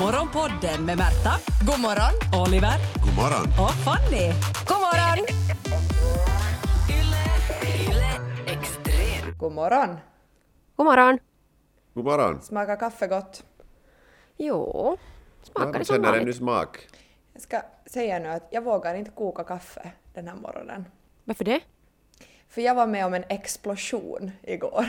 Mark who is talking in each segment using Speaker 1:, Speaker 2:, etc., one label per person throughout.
Speaker 1: Morgonpodden med Märta,
Speaker 2: God morgon!
Speaker 1: Oliver
Speaker 3: God morgon.
Speaker 1: och Fanny.
Speaker 2: God morgon! God morgon!
Speaker 4: God morgon.
Speaker 3: God morgon.
Speaker 2: Smakar kaffe gott?
Speaker 4: Jo, smakar det som
Speaker 3: känner ännu
Speaker 4: vanligt.
Speaker 3: smak.
Speaker 2: Jag ska säga nu att jag vågar inte koka kaffe den här morgonen.
Speaker 4: Varför det?
Speaker 2: För jag var med om en explosion igår.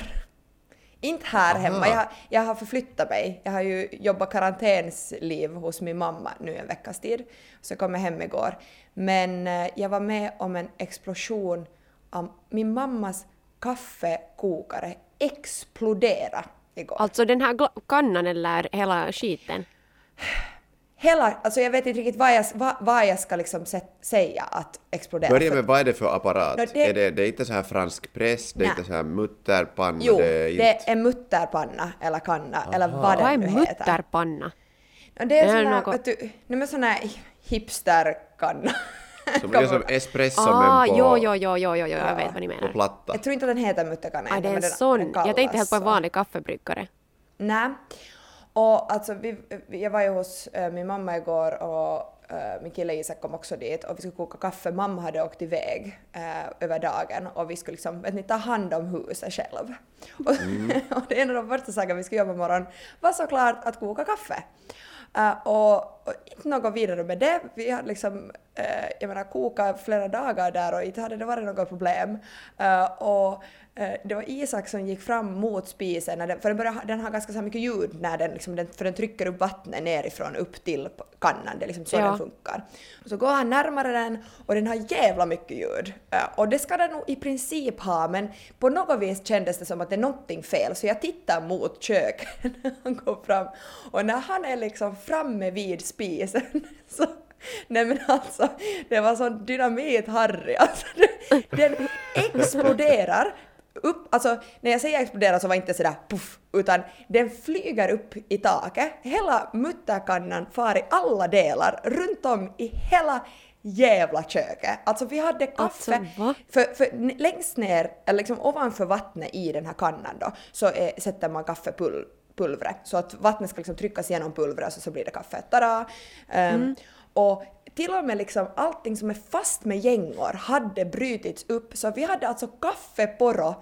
Speaker 2: Inte här
Speaker 3: Aha.
Speaker 2: hemma, jag, har- jag har förflyttat mig. Jag har ju jobbat karantänsliv hos min mamma nu en veckas tid. Så jag kom jag hem igår. Men eh, jag var med om en explosion av min mammas kaffekokare explodera igår.
Speaker 4: Alltså den här kannan eller hela skiten?
Speaker 2: Hela, alltså jag vet inte riktigt vad jag, vad, vad jag ska liksom sä- säga att explodera.
Speaker 3: Börja med vad är det för apparat?
Speaker 2: Nå, det-
Speaker 3: Är det, det är inte så här fransk press, det är inte så här mutterpanna,
Speaker 2: Jo,
Speaker 3: det är inte...
Speaker 2: det är mutterpanna eller kanna eller vad
Speaker 4: Vad är
Speaker 2: det nu heter.
Speaker 4: mutterpanna?
Speaker 2: Och det är
Speaker 4: Det är
Speaker 2: sån här,
Speaker 4: något-
Speaker 2: vet du, men sån här hipsterkanna.
Speaker 3: Som är som espresso men
Speaker 4: Ah,
Speaker 3: på,
Speaker 4: jo, jo, jo, jo, jo, jag vet vad ni
Speaker 3: på
Speaker 4: menar.
Speaker 3: platta.
Speaker 2: Jag tror inte att den heter mutterkanna.
Speaker 4: Ah, det är en sån. Jag tänkte helt på en vanlig kaffebryggare.
Speaker 2: Nej. Och alltså, vi, jag var ju hos eh, min mamma igår och eh, min kille Isak kom också dit och vi skulle koka kaffe. Mamma hade åkt iväg eh, över dagen och vi skulle liksom, vet ni, ta hand om huset själv. Och, och det är en av de första sakerna vi skulle göra på morgonen var såklart att koka kaffe. Och, och inte något vidare med det. Vi hade liksom, eh, jag menar, kokat flera dagar där och inte hade det varit något problem. Eh, och eh, det var Isak som gick fram mot spisen, när den, för den, börjar, den har ganska så mycket ljud när den, liksom, den, för den trycker upp vattnet nerifrån upp till kannan, det är liksom så
Speaker 4: Ja.
Speaker 2: den funkar. Och så går han närmare den och den har jävla mycket ljud. Eh, och det ska den nog i princip ha, men på något vis kändes det som att det är någonting fel, så jag tittar mot köket när han går fram. Och när han är liksom framme vid spisen så Nej men alltså, det var sån dynamit-Harry. Alltså, den exploderar upp, alltså när jag säger explodera så var det inte sådär puff, utan den flyger upp i taket. Hela mutterkannan far i alla delar, runt om i hela jävla köket. Alltså vi hade kaffe,
Speaker 4: Alltså,
Speaker 2: för, för längst ner, liksom ovanför vattnet i den här kannan då, så är, sätter man kaffepulvret. Så att vattnet ska liksom tryckas igenom pulvret så, så blir det kaffe. Tada! Um, Och till och med liksom allting som är fast med gängor hade brutits upp, så vi hade alltså kaffeporro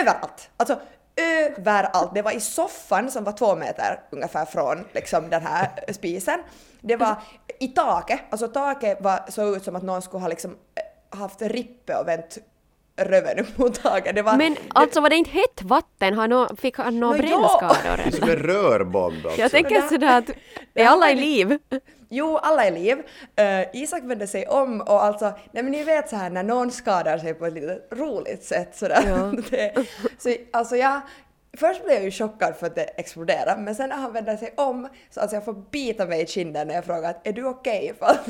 Speaker 2: överallt. Alltså överallt. Det var i soffan som var två meter ungefär från liksom, den här spisen. Det var i taket, alltså taket var, såg ut som att någon skulle ha liksom eh, haft rippe och vänt röven upp mot taket. Det var,
Speaker 4: Men alltså var det inte hett vatten? Har fick han några brännskador?
Speaker 3: Det är som en rörbomb alltså.
Speaker 4: Jag tänker
Speaker 2: det-
Speaker 4: sådär att är alla i
Speaker 2: ju-
Speaker 4: liv?
Speaker 2: Jo, alla är liv. Uh, Isak vände sig om och alltså, nej men ni vet så här när någon skadar sig på ett lite roligt sätt sådär.
Speaker 4: Ja.
Speaker 2: det, så alltså jag, först blev jag ju chockad för att det exploderade, men sen när han vände sig om så alltså jag får bita mig i kinden när jag frågar att är du okej? För att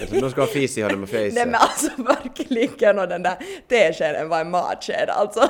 Speaker 3: Alltså, någon ska ha fis i honom och
Speaker 2: Nej men
Speaker 3: fejset.
Speaker 2: alltså verkligen och den där teskeden var en matsked alltså.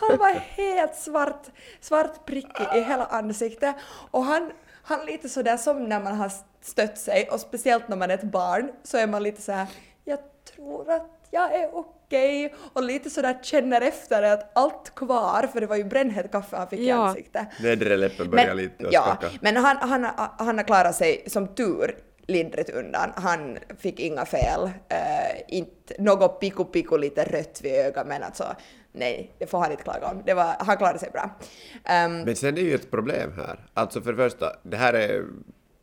Speaker 2: Han var helt svart, svart prickig i hela ansiktet och han, han lite sådär som när man har stött sig och speciellt när man är ett barn så är man lite så här jag tror att jag är okej och lite sådär känner efter att allt kvar för det var ju brännhett kaffe han fick i
Speaker 4: Ja.
Speaker 2: ansiktet.
Speaker 3: Nedre läppen börjar lite att
Speaker 2: ja,
Speaker 3: skaka.
Speaker 2: men han, han, han har klarat sig som tur lindrigt undan. Han fick inga fel. Uh, inte något piku piku lite rött vid ögat men alltså nej, det får han inte klaga om. Det var, han klarade sig bra. Ehm,
Speaker 3: Men sen är ju ett problem här. Alltså för det första, det här är...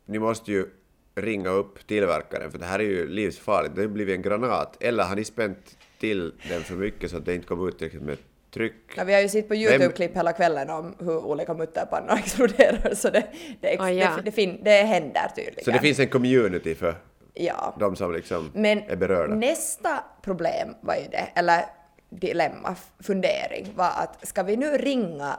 Speaker 3: Ni måste ju ringa upp tillverkaren för det här är ju livsfarligt. Det har blivit en granat. Eller har ni spänt till den för mycket så att det inte kommer ut tillräckligt med tryck?
Speaker 2: ja, vi har ju sett på Youtube-klipp hela kvällen om hur olika mutterpannor exploderar så det, det, ex-
Speaker 4: Ah, ja.
Speaker 2: det, det, det händer tydligen.
Speaker 3: Så det finns en community för
Speaker 2: ja.
Speaker 3: de som liksom
Speaker 2: Men
Speaker 3: är berörda?
Speaker 2: nästa problem var ju det, eller dilemma, fundering, var att ska vi nu ringa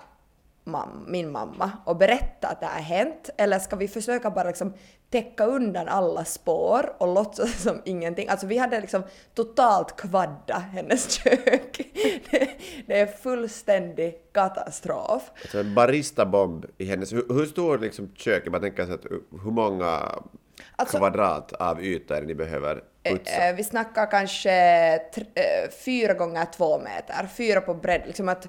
Speaker 2: mam, min mamma och berätta att det har hänt eller ska vi försöka bara liksom täcka undan alla spår och låtsas som ingenting? Alltså vi hade liksom totalt kvadda hennes kök. Det, det är fullständig katastrof.
Speaker 3: Alltså en baristabomb i hennes... Hur, hur stor liksom köket? Man tänker så att hur många
Speaker 2: Alltså-
Speaker 3: kvadrat av det ni behöver putsa?
Speaker 2: Eh, Vi snackar kanske eh, fyra gånger två meter, fyra på bredd. Liksom att,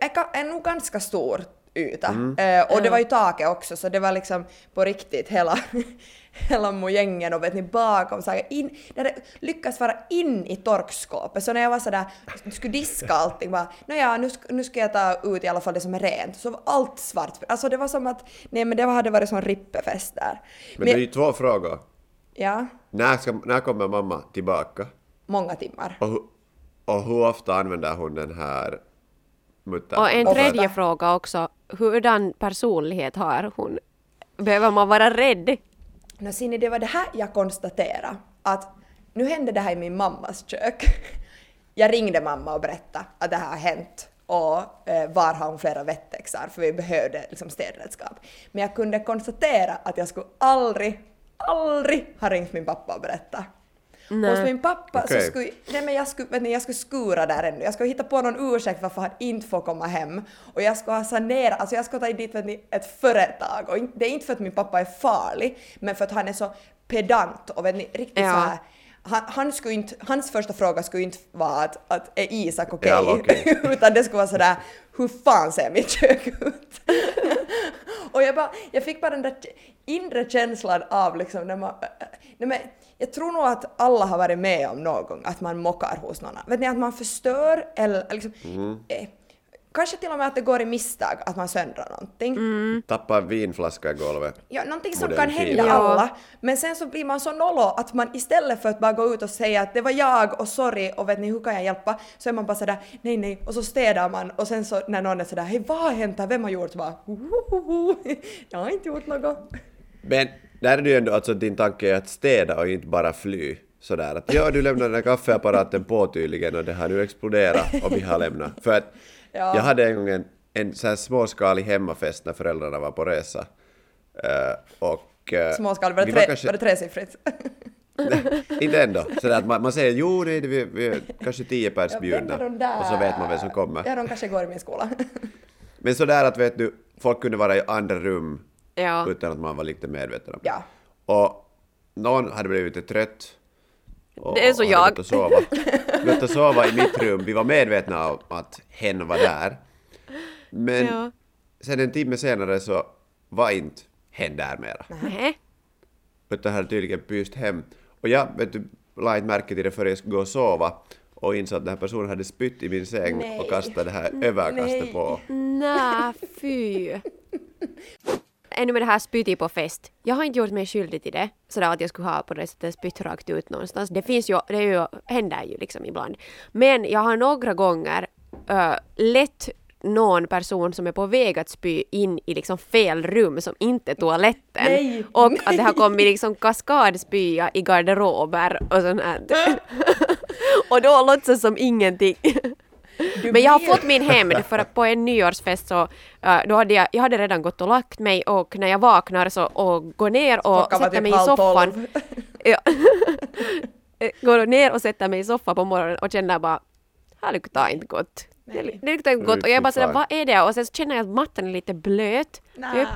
Speaker 2: är, nog ganska stor yta.
Speaker 3: Mm.
Speaker 2: Eh, och det var ju taket också så det var liksom på riktigt hela, hela mojängen och vet ni bakom så här in, det hade lyckats vara in i torkskåpet så när jag var sådär, skulle diska allting bara nåja nu, nu ska jag ta ut i alla fall det som är rent så var allt svart. Alltså det var som att, nej men det hade varit som rippefest där.
Speaker 3: Men det är ju två frågor.
Speaker 2: ja,
Speaker 3: När, ska, när kommer mamma tillbaka?
Speaker 2: många timmar.
Speaker 3: Och, och hur ofta använder hon den här muttern?
Speaker 4: Och en tredje fråga också. Hurdan personlighet har hon? Behöver man vara rädd?
Speaker 2: Ser ni, det var det här jag konstaterade, att nu hände det här i min mammas kök. Jag ringde mamma och berättade att det här har hänt och eh, var har hon flera wettexar för vi behövde liksom städredskap. Men jag kunde konstatera att jag skulle aldrig, aldrig ha ringt min pappa och berättat. Hos min pappa
Speaker 3: Okej.
Speaker 2: så skulle, nej men jag skulle, ni, jag skulle skura där ännu. Jag skulle hitta på någon ursäkt varför han inte får komma hem. Och jag skulle ha sanerat, alltså jag skulle ta dit ni, ett företag. Och det är inte för att min pappa är farlig, men för att han är så pedant och vet ni, riktigt
Speaker 4: Ja.
Speaker 2: så här. Han, han skulle inte, hans första fråga skulle inte vara att, att är Isak okej?
Speaker 3: Är alla okej?
Speaker 2: Utan det skulle vara sådär, hur fan ser mitt kök ut? och jag, bara, jag fick bara den där inre känslan av liksom när man... Nej men, jag tror nog att alla har varit med om någon gång att man mockar hos någon. Vet ni, att man förstör eller liksom... Eh, kanske till och med att det går i misstag att man söndrar någonting.
Speaker 3: Tappa en vinflaska i golvet.
Speaker 2: Ja, någonting som
Speaker 3: Modern
Speaker 2: kan hända
Speaker 4: Ja.
Speaker 2: alla. Men sen så blir man så nollo att man istället för att bara gå ut och säga att det var jag och sorry och vet ni hur kan jag hjälpa? Så är man bara sådär nej nej och så städar man och sen så när någon är sådär hej vad har hänt här? Vem har gjort? Så bara "Hohoho, jag har inte gjort något.
Speaker 3: Men där är det ju ändå alltså din tanke är att städa och inte bara fly. Sådär att ja, du lämnade den här kaffeapparaten på tydligen och det har nu exploderat och vi har lämnat. För att
Speaker 2: Ja.
Speaker 3: jag hade en gång en, en så här småskalig hemmafest när föräldrarna var på resa. Eh, och... eh,
Speaker 2: Småskal, var det, tre,
Speaker 3: kanske-
Speaker 2: var det tresiffrigt?
Speaker 3: Nej, inte ändå. Sådär att man, man säger jo, nej, det- vi, vi är kanske tio pers
Speaker 2: Ja,
Speaker 3: bjudna.
Speaker 2: är där?
Speaker 3: Och så vet man vem som kommer.
Speaker 2: Ja, de kanske går i min skola.
Speaker 3: Men sådär att vet du, folk kunde vara i andra rum
Speaker 4: Ja.
Speaker 3: utan att man var lite medveten om det.
Speaker 2: Ja.
Speaker 3: Och någon hade blivit lite trött.
Speaker 4: Det är så jag.
Speaker 3: gått och sova. Gått och sova i mitt rum. Vi var medvetna om att hen var där. Men
Speaker 4: Ja.
Speaker 3: sen en timme senare så var inte hen där mera.
Speaker 4: Nej.
Speaker 3: Utan hade tydligen pyst hem. Och jag vet du, la inte märke till det förrän jag skulle gå och sova och insåg att den här personen hade spytt i min säng
Speaker 2: Nej.
Speaker 3: och kastat det här överkastet
Speaker 2: Nej.
Speaker 3: på.
Speaker 4: Nä, fy. Ännu med det här spyt på fest. Jag har inte gjort mig skyldig till det. Sådär att jag skulle ha på det sättet spytt rakt ut någonstans. Det finns ju, det är ju, händer ju liksom ibland. Men jag har några gånger uh, lett någon person som är på väg att spy in i liksom fel rum som inte är toaletten.
Speaker 2: Nej,
Speaker 4: och att det har kommit liksom kaskadspya i garderober och sånt här. och då låtsas som ingenting. Men jag har fått min hämnd för att på en nyårsfest så uh, då hade jag, jag hade redan gått och lagt mig och när jag vaknar så och går ner och
Speaker 2: Klockan
Speaker 4: sätter
Speaker 2: typ
Speaker 4: mig i soffan. Ja. går ner och sätter mig i soffan på morgonen och känner bara här luktar inte gott. Det,
Speaker 2: Nej.
Speaker 4: det luktar inte gott och jag bara sådär vad är det? Och sen så känner jag att mattan är lite blöt. Typ.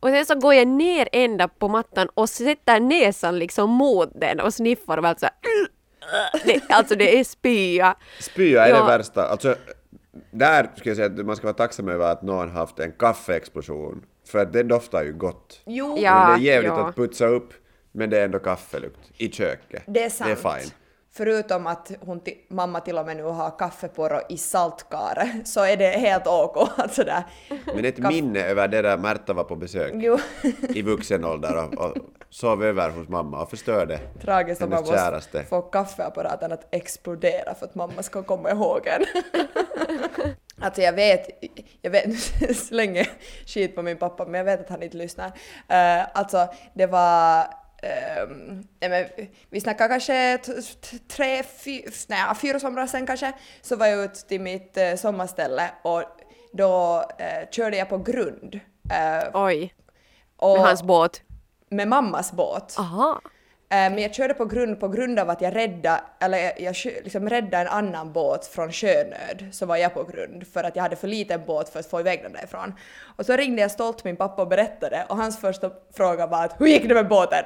Speaker 4: Och sen så går jag ner ända på mattan och sätter näsan liksom mot den och sniffar och bara såhär det, alltså det är spya.
Speaker 3: Spya är
Speaker 4: Ja.
Speaker 3: det värsta. Alltså, där ska jag säga att man ska vara tacksam över att någon haft en kaffeexplosion. För att den doftar ju gott.
Speaker 2: Jo,
Speaker 4: Ja.
Speaker 3: men det är jävligt
Speaker 4: ja.
Speaker 3: att putsa upp, men det är ändå kaffelukt i köket.
Speaker 2: Det är sant.
Speaker 3: Det är fine.
Speaker 2: Förutom att hon mamma till och med nu har kaffeporro i saltkare så är det helt ok att sådär.
Speaker 3: Men ett
Speaker 2: Kaff-
Speaker 3: minne över det där Märta var på besök
Speaker 2: Jo,
Speaker 3: i vuxen ålder och, och sov över hos mamma och förstörde
Speaker 2: tragiskt om man måste
Speaker 3: käraste.
Speaker 2: få kaffeapparaten att explodera för att mamma ska komma ihåg en. Alltså jag vet, jag vet, nu slänger skit på min pappa men jag vet att han inte lyssnar. Uh, alltså det var ehm, nej men, vi snackar kanske tre, fy, nej, fyra somrar sen kanske, så var jag ute till mitt eh, sommarställe och då eh, körde jag på grund. Eh,
Speaker 4: Oj,
Speaker 2: och
Speaker 4: med hans båt.
Speaker 2: Med mammas båt.
Speaker 4: Aha.
Speaker 2: Eh, Men jag körde på grund, på grund av att jag räddade, eller jag, jag liksom räddade en annan båt från sjönöd, så var jag på grund för att jag hade för liten båt för att få iväg den därifrån. Och så ringde jag stolt min pappa och berättade och hans första fråga var att hur gick det med båten?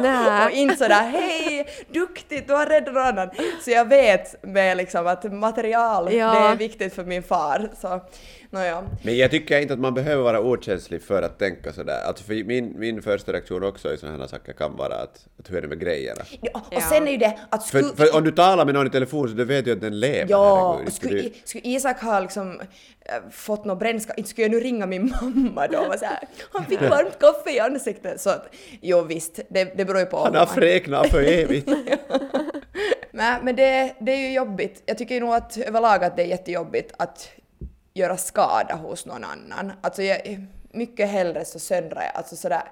Speaker 4: Nä.
Speaker 2: och inte sådär hej, duktigt, du har räddat någon annan. Så jag vet med liksom att material,
Speaker 4: Ja.
Speaker 2: det är viktigt för min far. Så. Nåja.
Speaker 3: Men jag tycker inte att man behöver vara okänslig för att tänka sådär. Alltså för min, min första reaktion också i sådana här saker kan vara att, att hur är det med grejerna?
Speaker 2: Ja, och
Speaker 4: Ja.
Speaker 2: sen är ju det att
Speaker 3: För,
Speaker 2: skulle...
Speaker 3: för om du talar med någon i telefon så du vet ju att den lever.
Speaker 2: Ja, och skulle,
Speaker 3: du-
Speaker 2: skulle Isak ha liksom äh, fått något brännskap, inte skulle jag nu ringa min mamma då och vara såhär, han fick varmt kaffe i ansiktet. Så att, jo visst, det, det beror ju på.
Speaker 3: Han har
Speaker 2: man-
Speaker 3: fräknat för evigt.
Speaker 2: Nej, men det, det är ju jobbigt. Jag tycker nog att överlag att det är jättejobbigt att göra skada hos någon annan. Alltså jag, mycket hellre så söndrar jag alltså sådär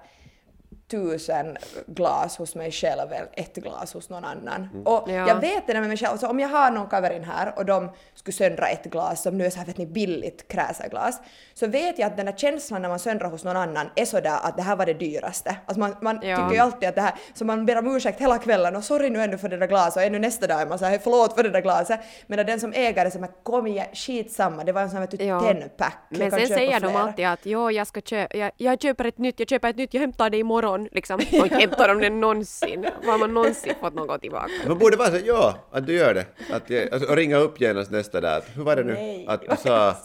Speaker 2: tusen glas hos mig själv än ett glas hos någon annan. Och
Speaker 4: Ja.
Speaker 2: jag vet det med mig själv, alltså om jag har någon kaverin här och de skulle söndra ett glas som nu är så här vet ni billigt kräsarglas, så vet jag att den där känslan när man söndrar hos någon annan är sådär att det här var det dyraste. Alltså man, man
Speaker 4: Ja.
Speaker 2: tycker ju alltid att det här, så man ber om ursäkt hela kvällen och sorry nu ännu för det där glaset och ännu nästa dag är man såhär förlåt för det där glaset. Men den som äger det så man kom igen skitsamma, det var en sån här vet du
Speaker 4: Ja.
Speaker 2: tenpack. Jag
Speaker 4: Men sen säger de alltid att jo, jag ska köpa, jag, jag köper ett nytt, jag köper ett nytt, jag hämtar det imorgon. Liksom. Och hämtar de det någonsin? Har man någonsin fått något tillbaka?
Speaker 3: Man borde bara säga ja, att du gör det. Att, jag- alltså, och ringa upp genast nästa där. Att, hur var det nu?
Speaker 2: Nej,
Speaker 3: att du sa,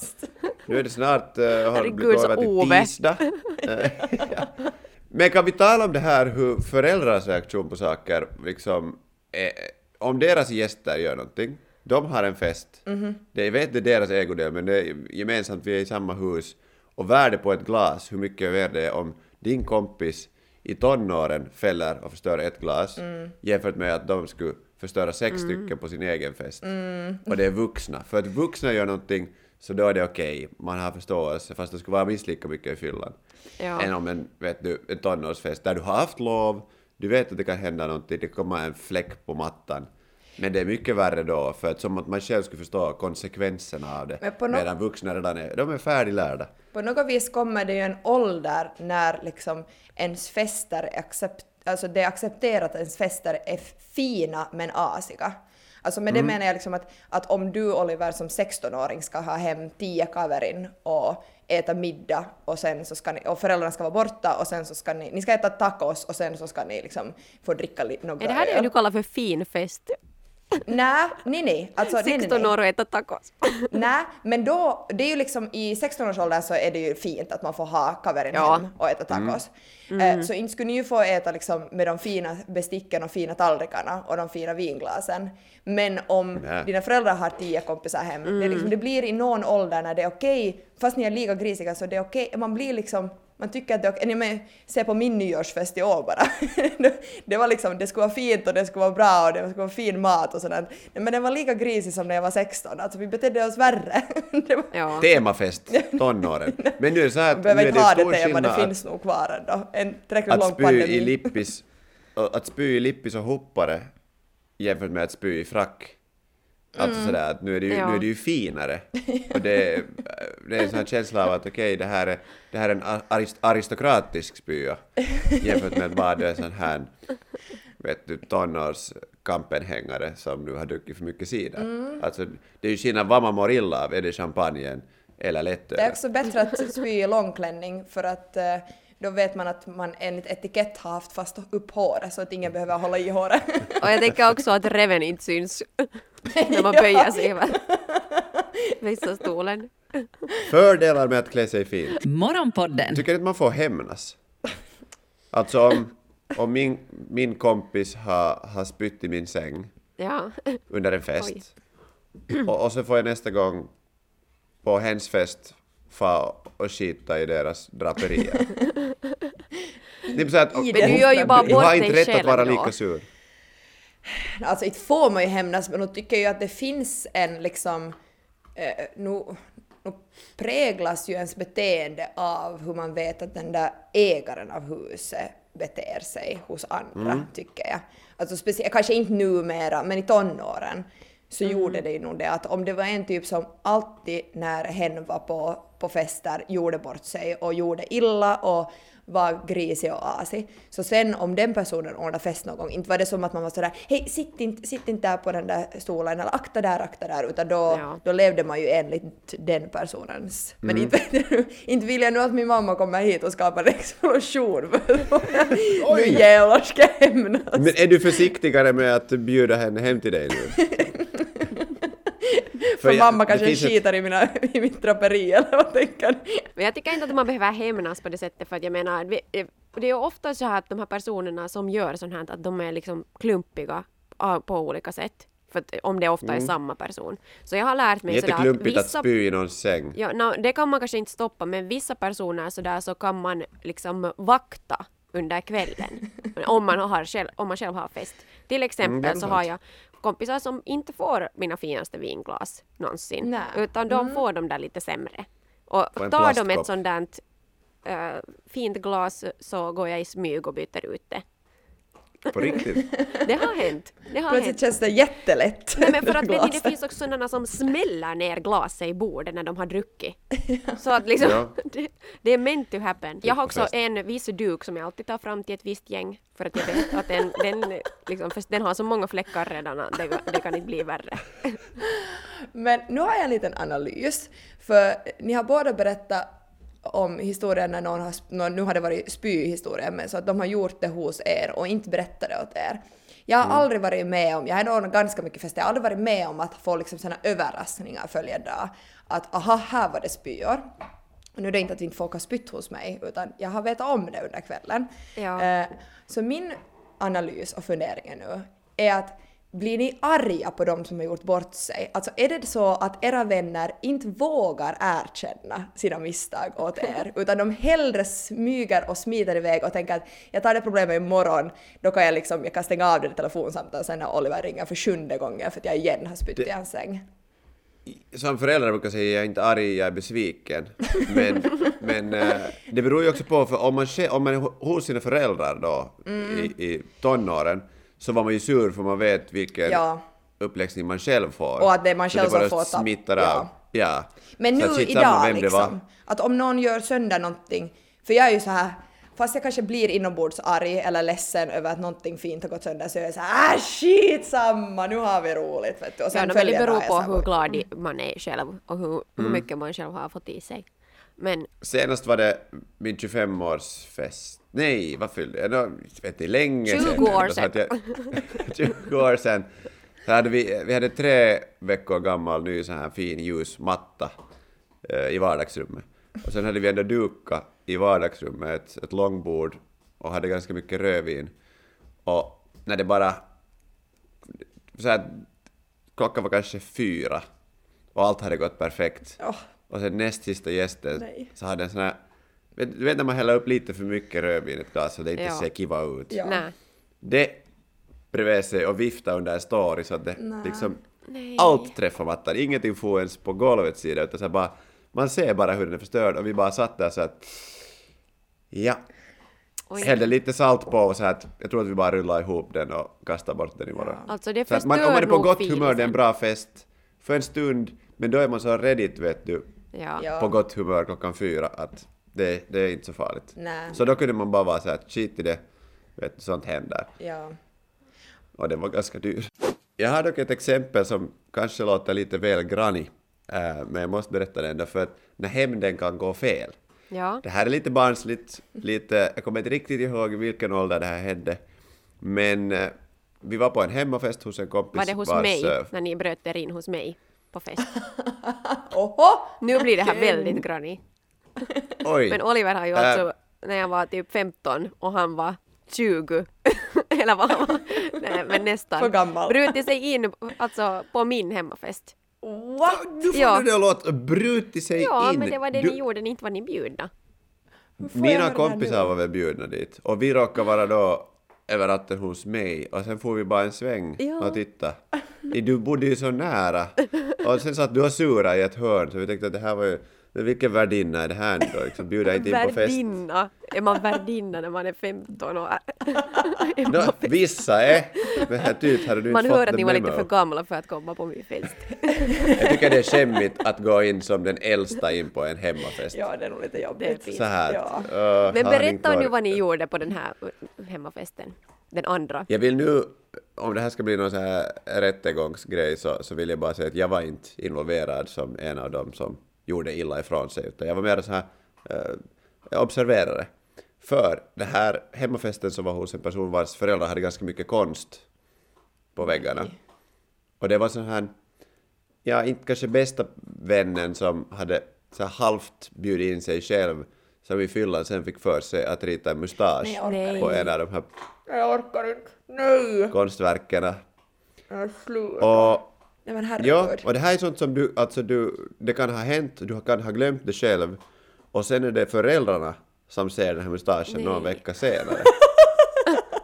Speaker 3: nu är det snart, uh, har det
Speaker 4: Herregud,
Speaker 3: blivit till
Speaker 4: Ove.
Speaker 3: tisdag. Eh, ja. Men kan vi tala om det här hur föräldrars reaktion på saker, liksom, eh, om deras gäster gör någonting, de har en fest, det, jag vet det är deras ägodel men det är gemensamt, vi är i samma hus, och värde på ett glas, hur mycket värde det är om din kompis i tonåren fäller och förstör ett glas jämfört med att de skulle förstöra sex stycken på sin egen fest. Och det är vuxna. För att vuxna gör någonting så då är det okej, man har förståelse fast det skulle vara minst lika mycket i fyllan.
Speaker 4: Ja.
Speaker 3: Än om en, vet du, en tonårsfest där du har haft lov, du vet att det kan hända någonting, det kommer en fläck på mattan. Men det är mycket värre då, för att som att man själv skulle förstå konsekvenserna av det.
Speaker 2: Nå-
Speaker 3: Medan vuxna redan är, de är färdiglärda.
Speaker 2: På något vis kommer det ju en ålder när liksom ens fester är accept, alltså det är accepterat att ens fester är fina men asiga. Alltså med det menar jag liksom att, att om du Oliver som 16-åring ska ha hem 10 kaverin och äta middag och sen så ska ni, och föräldrarna ska vara borta och sen så ska ni, ni ska äta tacos och sen så ska ni liksom få dricka några
Speaker 4: Är det här det du kallar för fin fest?
Speaker 2: Nej, nej, nej. Alltså, nej, nej,
Speaker 4: 16
Speaker 2: nej.
Speaker 4: år och äta tacos.
Speaker 2: Nej, men då, det är ju liksom i 16-årsåldern så är det ju fint att man får ha kaverin
Speaker 4: Ja.
Speaker 2: hem och äta tacos. Eh, Så inte skulle ni ju få äta liksom med de fina besticken och fina tallrikarna och de fina vinglasen. Men om
Speaker 3: Nej.
Speaker 2: dina föräldrar har tio kompisar hem, det, är liksom, det blir i någon ålder när det är okej, fast ni är lika grisiga så det är okej, man blir liksom man tycker att det är okej, se på min nyårsfest i år bara. det var liksom, det skulle vara fint och det skulle vara bra och det skulle vara fin mat och sådär. Men den var lika grisig som när jag var 16, alltså vi betedde oss värre. det var,
Speaker 4: Ja.
Speaker 3: Temafest, tonåren. Men nu är det så här att
Speaker 2: behöver inte
Speaker 3: det
Speaker 2: ha det tema, det finns nog kvar ändå. En tillräckligt
Speaker 3: att,
Speaker 2: lång
Speaker 3: att spy
Speaker 2: pandemi.
Speaker 3: i lippis, och att spy i lippis och hoppare jämfört med att spy i frack. Alltså
Speaker 2: Mm.
Speaker 3: sådär att nu är det ju,
Speaker 4: Ja.
Speaker 3: nu är det ju finare. Och det, är- det är en sån här känsla av att okej, det, här är, det här är en arist, aristokratisk spya jämfört med att bara du är sån här vet du, tonårskampenhängare som nu har druckit för mycket cider.
Speaker 2: Mm.
Speaker 3: Alltså, det är ju skillnad vad man mår illa av, är det champagnen eller lättöl?
Speaker 2: Det är också bättre att spy i långklänning för att eh, då vet man att man enligt etikett har haft fast upp håret så att ingen behöver hålla i håret.
Speaker 4: Och jag tänker också att reven inte syns när man böjer sig över vissa stolen.
Speaker 3: Fördelar med att klä sig fint.
Speaker 1: Morgonpodden
Speaker 3: Tycker inte man får hämnas? Alltså om, om min, min kompis har, har spytt i min säng
Speaker 4: Ja.
Speaker 3: under en fest och, och så får jag nästa gång på hens fest få och skita i deras draperier. Det är så att, du
Speaker 2: det
Speaker 4: du gör ju bara
Speaker 3: har
Speaker 4: bort
Speaker 3: inte
Speaker 4: dig
Speaker 3: rätt att
Speaker 4: själv
Speaker 3: vara
Speaker 4: då.
Speaker 3: lika sur.
Speaker 2: Alltså inte får man ju hämnas men nu tycker jag ju att det finns en liksom, eh, nu präglas ju ens beteende av hur man vet att den där ägaren av huset beter sig hos andra, tycker jag. Alltså speciellt, kanske inte numera, men i tonåren så gjorde det ju nog det att om det var en typ som alltid när hen var på, på fester gjorde bort sig och gjorde illa och var grisig och asig. Så sen om den personen ordnade fest någon gång, inte var det som att man var sådär hej sitt inte, sitt inte där på den där stolen eller akta där, akta där, utan då,
Speaker 4: Ja.
Speaker 2: då levde man ju enligt den personens. Men inte, inte vill jag nu att min mamma kommer hit och skapar en explosion. nu jävlar ska jag hämnas.
Speaker 3: Men är du försiktigare med att bjuda henne hem till dig nu?
Speaker 2: För
Speaker 3: jag-
Speaker 2: mamma kanske
Speaker 3: finns ett-
Speaker 2: skiter i, mina, i mitt draperi eller vad tänker ni?
Speaker 4: Men jag tycker inte att man behöver hämnas på det sättet för att jag menar, det är ju ofta så här att de här personerna som gör sånt här att de är liksom klumpiga på olika sätt. För att, om det ofta är samma person. Så jag har lärt mig sådär att
Speaker 3: Jätteklumpigt att
Speaker 4: vissa...
Speaker 3: spy i någons säng.
Speaker 4: Ja, no, det kan man kanske inte stoppa men vissa personer sådär så kan man liksom vakta under kvällen. om, man har själv, om man själv har fest. Till exempel
Speaker 3: det är
Speaker 4: så har jag kompisar som inte får mina finaste vinglas någonsin.
Speaker 2: Nej.
Speaker 4: Utan de får de där lite sämre. Och tar de ett sånt där äh, fint glas så går jag i smyg och byter ut det.
Speaker 3: På riktigt.
Speaker 4: Det har hänt. Det har
Speaker 2: Plötsligt
Speaker 4: hänt.
Speaker 2: känns det jättelätt.
Speaker 4: Nej men för att vet ni, det finns också sådana som smäller ner glaset i bordet när de har druckit. Så att liksom,
Speaker 3: Ja.
Speaker 4: det, det är meant to happen. Jag har också
Speaker 3: fest.
Speaker 4: en viss duk som jag alltid tar fram till ett visst gäng för att jag vet att den, den, liksom, för den har så många fläckar redan att det, det kan inte bli värre.
Speaker 2: Men nu har jag en liten analys, för ni har båda berättat om historien när någon har, nu har det varit spyhistorien, men så att de har gjort det hos er och inte berättat det åt er. Jag har aldrig varit med om, jag har nog ganska mycket fester, jag har aldrig varit med om att få liksom såna överraskningar följande dag. Att aha, här var det spyor. Och nu är det inte att inte folk har spytt hos mig, utan jag har vetat om det under kvällen.
Speaker 4: Ja.
Speaker 2: Eh, så min analys och funderingen nu är att blir ni arga på de som har gjort bort sig? Alltså är det så att era vänner inte vågar erkänna sina misstag åt er, utan de hellre smyger och smiter iväg och tänker att jag tar det problemet imorgon, då kan jag liksom, jag kan stänga av det telefonsamtalet sen när Oliver ringer för sjunde gången för att jag igen har spytt i hans säng.
Speaker 3: Som förälder brukar jag säga jag är inte arg, jag är besviken. Men, men eh, det beror ju också på, för om man, om man är ho- hos sina föräldrar då
Speaker 2: Mm.
Speaker 3: i, i tonåren så var man ju sur för man vet vilken
Speaker 2: Ja.
Speaker 3: uppläxning man själv får.
Speaker 2: Och att det är man själv som får ta-
Speaker 3: smittar
Speaker 2: ja.
Speaker 3: av. Ja.
Speaker 2: Men
Speaker 3: Så
Speaker 2: nu idag liksom, att om någon gör sönder någonting, för jag är ju så här Fast jag kanske blir inombords arg eller ledsen över att någonting fint har gått sönder så jag är så här äh shit samma, nu har vi roligt vet du. Och
Speaker 4: Ja,
Speaker 2: sen
Speaker 4: no, men det beror
Speaker 2: jag
Speaker 4: på hur glad i- man är själv och hur, hur mycket man själv har fått i sig. Men
Speaker 3: Senast var det min 25-årsfest. Nej, vad fyllde jag? Nå, vet inte, länge
Speaker 4: 20
Speaker 3: sedan.
Speaker 4: år sedan.
Speaker 3: Jag, 20 år sedan. Så hade vi, vi hade tre veckor gammal ny så här fin ljus matta eh, i vardagsrummet. Och sen hade vi ändå dukat i vardagsrummet, ett, ett långbord och hade ganska mycket rödvin. Och när det bara... Så här, klockan var kanske fyra och allt hade gått perfekt.
Speaker 2: Åh.
Speaker 3: Och sen näst sista gästen
Speaker 2: Nej.
Speaker 3: så hade en sån här... vet- Du vet när man häller upp lite för mycket rödvin i ett glas så det inte
Speaker 4: Ja.
Speaker 3: ser kiva ut.
Speaker 2: Ja.
Speaker 4: nej.
Speaker 3: Det bredvid sig och vifta under en story så att det liksom...
Speaker 4: Nej.
Speaker 3: Allt träffar mattan, ingenting får ens på golvets sida utan så bara... Man ser bara hur den är förstörd och vi bara satt där så att... Ja.
Speaker 4: Oj.
Speaker 3: Hällde lite salt på och så att jag tror att vi bara rullade ihop den och kastade bort den imorgon.
Speaker 4: Alltså det
Speaker 3: Så att man, om man
Speaker 4: förstör
Speaker 3: är på gott humör, det är en bra fest för en stund, men då är man så redigt vet du,
Speaker 4: Ja.
Speaker 2: Ja.
Speaker 3: på gott humör klockan fyra att det, det är inte så farligt.
Speaker 2: Nej.
Speaker 3: Så då kunde man bara vara så här, skit i det, vet sånt händer.
Speaker 2: Ja.
Speaker 3: Och den var ganska dyr. Jag har dock ett exempel som kanske låter lite väl granny, äh, men jag måste berätta det ändå för att när hämnden kan gå fel.
Speaker 4: Ja.
Speaker 3: Det här är lite barnsligt, lite, jag kommer inte riktigt ihåg i vilken ålder det här hände, men eh, vi var på en hemmafest hos en kompis
Speaker 4: Var det hos
Speaker 3: vars,
Speaker 4: mig,
Speaker 3: eh,
Speaker 4: när ni bröt er in hos mig på fest?
Speaker 2: Oho!
Speaker 4: Nu blir det här väldigt granny.
Speaker 3: Oj!
Speaker 4: Men Oliver har ju
Speaker 3: Äh.
Speaker 4: alltså, när jag var typ 15 och han var 20, eller vad han var, nej, men nästan,
Speaker 2: För gammal.
Speaker 4: brutit sig in alltså, på min hemmafest.
Speaker 2: What?
Speaker 3: Nu får
Speaker 4: Ja.
Speaker 3: du det att låta brutit sig
Speaker 4: Ja,
Speaker 3: in.
Speaker 4: men det var det
Speaker 3: Du-
Speaker 4: ni gjorde, inte var ni bjudna.
Speaker 3: Mina kompisar var väl bjudna dit och vi råkade vara då över natten hos mig och sen får vi bara en sväng
Speaker 4: Ja.
Speaker 3: och titta. Du bodde ju så nära och sen satt du och sura i ett hörn så vi tänkte att det här var ju vilken värdinna är det här nu då? Liksom, bjuda inte in på fest.
Speaker 4: Värdinna! Är man värdinna när man är 15 och är
Speaker 3: Nå, vissa är, men här typ hade du
Speaker 4: Man
Speaker 3: inte
Speaker 4: hör
Speaker 3: fått
Speaker 4: att ni var lite för gamla för att komma på min fest.
Speaker 3: Jag tycker det är skämmigt att gå in som den äldsta in på en hemmafest.
Speaker 2: Ja, det är nog lite jobbigt.
Speaker 3: Så här.
Speaker 2: Ja.
Speaker 3: uh,
Speaker 4: Men berätta nu vad ni gjorde på den här hemmafesten. Den andra.
Speaker 3: Jag vill nu, om det här ska bli någon så här rättegångsgrej så, så vill jag bara säga att jag var inte involverad som en av dem som gjorde illa ifrån sig utan jag var mer så här eh, observerare. För det här hemmafesten som var hos en person vars föräldrar hade ganska mycket konst på väggarna. Och det var sån här ja, inte kanske bästa vännen som hade så här halvt bjudit in sig själv som i fyllan sen fick för sig att rita en mustasch
Speaker 2: Nej, jag
Speaker 4: Nej.
Speaker 3: på en av de här
Speaker 2: Jag orkar inte. Nej!
Speaker 3: konstverken.
Speaker 2: Jag slutar.
Speaker 3: Och
Speaker 2: Nej men herregud.
Speaker 3: Ja, och det här är sånt som du, alltså du, det kan ha hänt, du kan ha glömt det själv och sen är det föräldrarna som ser den här mustaschen någon vecka senare.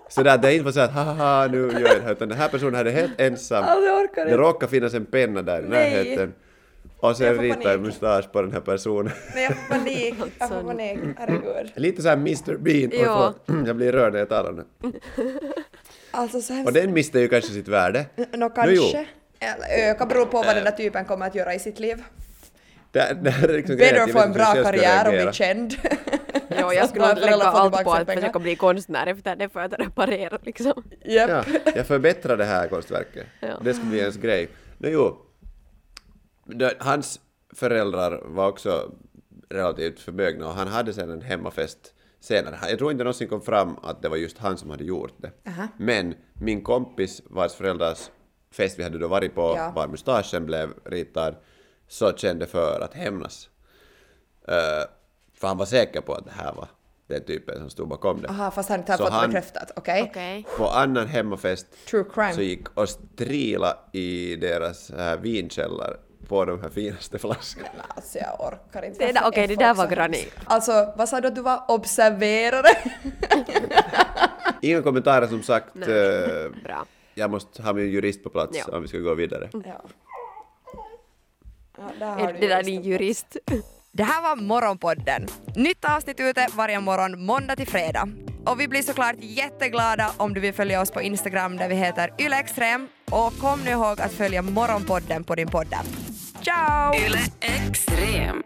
Speaker 3: så där, det är inte så att haha nu gör jag det här, utan den här personen hade helt ensam,
Speaker 2: Alltså, jag
Speaker 3: det råkar finnas en penna där i
Speaker 2: Nej.
Speaker 3: närheten och
Speaker 2: Jag
Speaker 3: sen ritar en
Speaker 2: panik.
Speaker 3: mustasch på den här personen.
Speaker 2: Nej jag får panik. Jag får panik. Herregud.
Speaker 3: Lite såhär Mr Bean,
Speaker 4: Ja.
Speaker 3: jag blir rörd när jag talar nu.
Speaker 2: Alltså så hemskt.
Speaker 3: Och den mister ju kanske sitt värde.
Speaker 2: Nå.
Speaker 3: Äh.
Speaker 2: kanske. Eller öka beror på vad den där typen kommer att göra i sitt liv.
Speaker 3: Det, det är liksom jag
Speaker 2: få en bra karriär och bli känd.
Speaker 4: Jo, jag skulle lägga allt på att försöka bli konstnär efter det för att reparera liksom.
Speaker 2: Japp.
Speaker 3: Ja, jag förbättrar det här konstverket.
Speaker 4: Ja.
Speaker 3: Det ska bli ens grej. No, jo, hans föräldrar var också relativt förmögna och han hade sen en hemmafest senare. Jag tror inte någonsin kom fram att det var just han som hade gjort det.
Speaker 2: Aha.
Speaker 3: Men min kompis vars föräldrars fest vi hade då varit på,
Speaker 2: Ja.
Speaker 3: var mustaschen blev ritad, så kände för att hämnas. Eh, för han var säker på att det här var den typen som stod bakom det.
Speaker 2: Aha, fast han inte har fått
Speaker 3: han-
Speaker 2: bekräftat. Okej.
Speaker 4: Okej.
Speaker 3: På annan hemmafest
Speaker 2: True crime.
Speaker 3: så gick och strila i deras äh, vinkällare på de här finaste flaskorna.
Speaker 2: Alltså jag orkar inte.
Speaker 4: Det där-
Speaker 2: Varför
Speaker 4: okej,
Speaker 2: är
Speaker 4: det där var
Speaker 2: hemska? Alltså, vad sa du att du var? Observerare?
Speaker 3: Inga kommentarer som sagt. eh,
Speaker 4: Bra.
Speaker 3: Jag måste ha min jurist på plats
Speaker 4: Ja.
Speaker 3: om vi ska gå vidare.
Speaker 2: ja. ja där har
Speaker 4: Är
Speaker 2: du
Speaker 4: det där din jurist?
Speaker 2: Det här var Morgonpodden. Nytt avsnitt ute varje morgon måndag till fredag. Och vi blir såklart jätteglada om du vill följa oss på Instagram där vi heter ylextrem. Och kom nu ihåg att följa Morgonpodden på din podd. Ciao!
Speaker 1: Yle Extrem.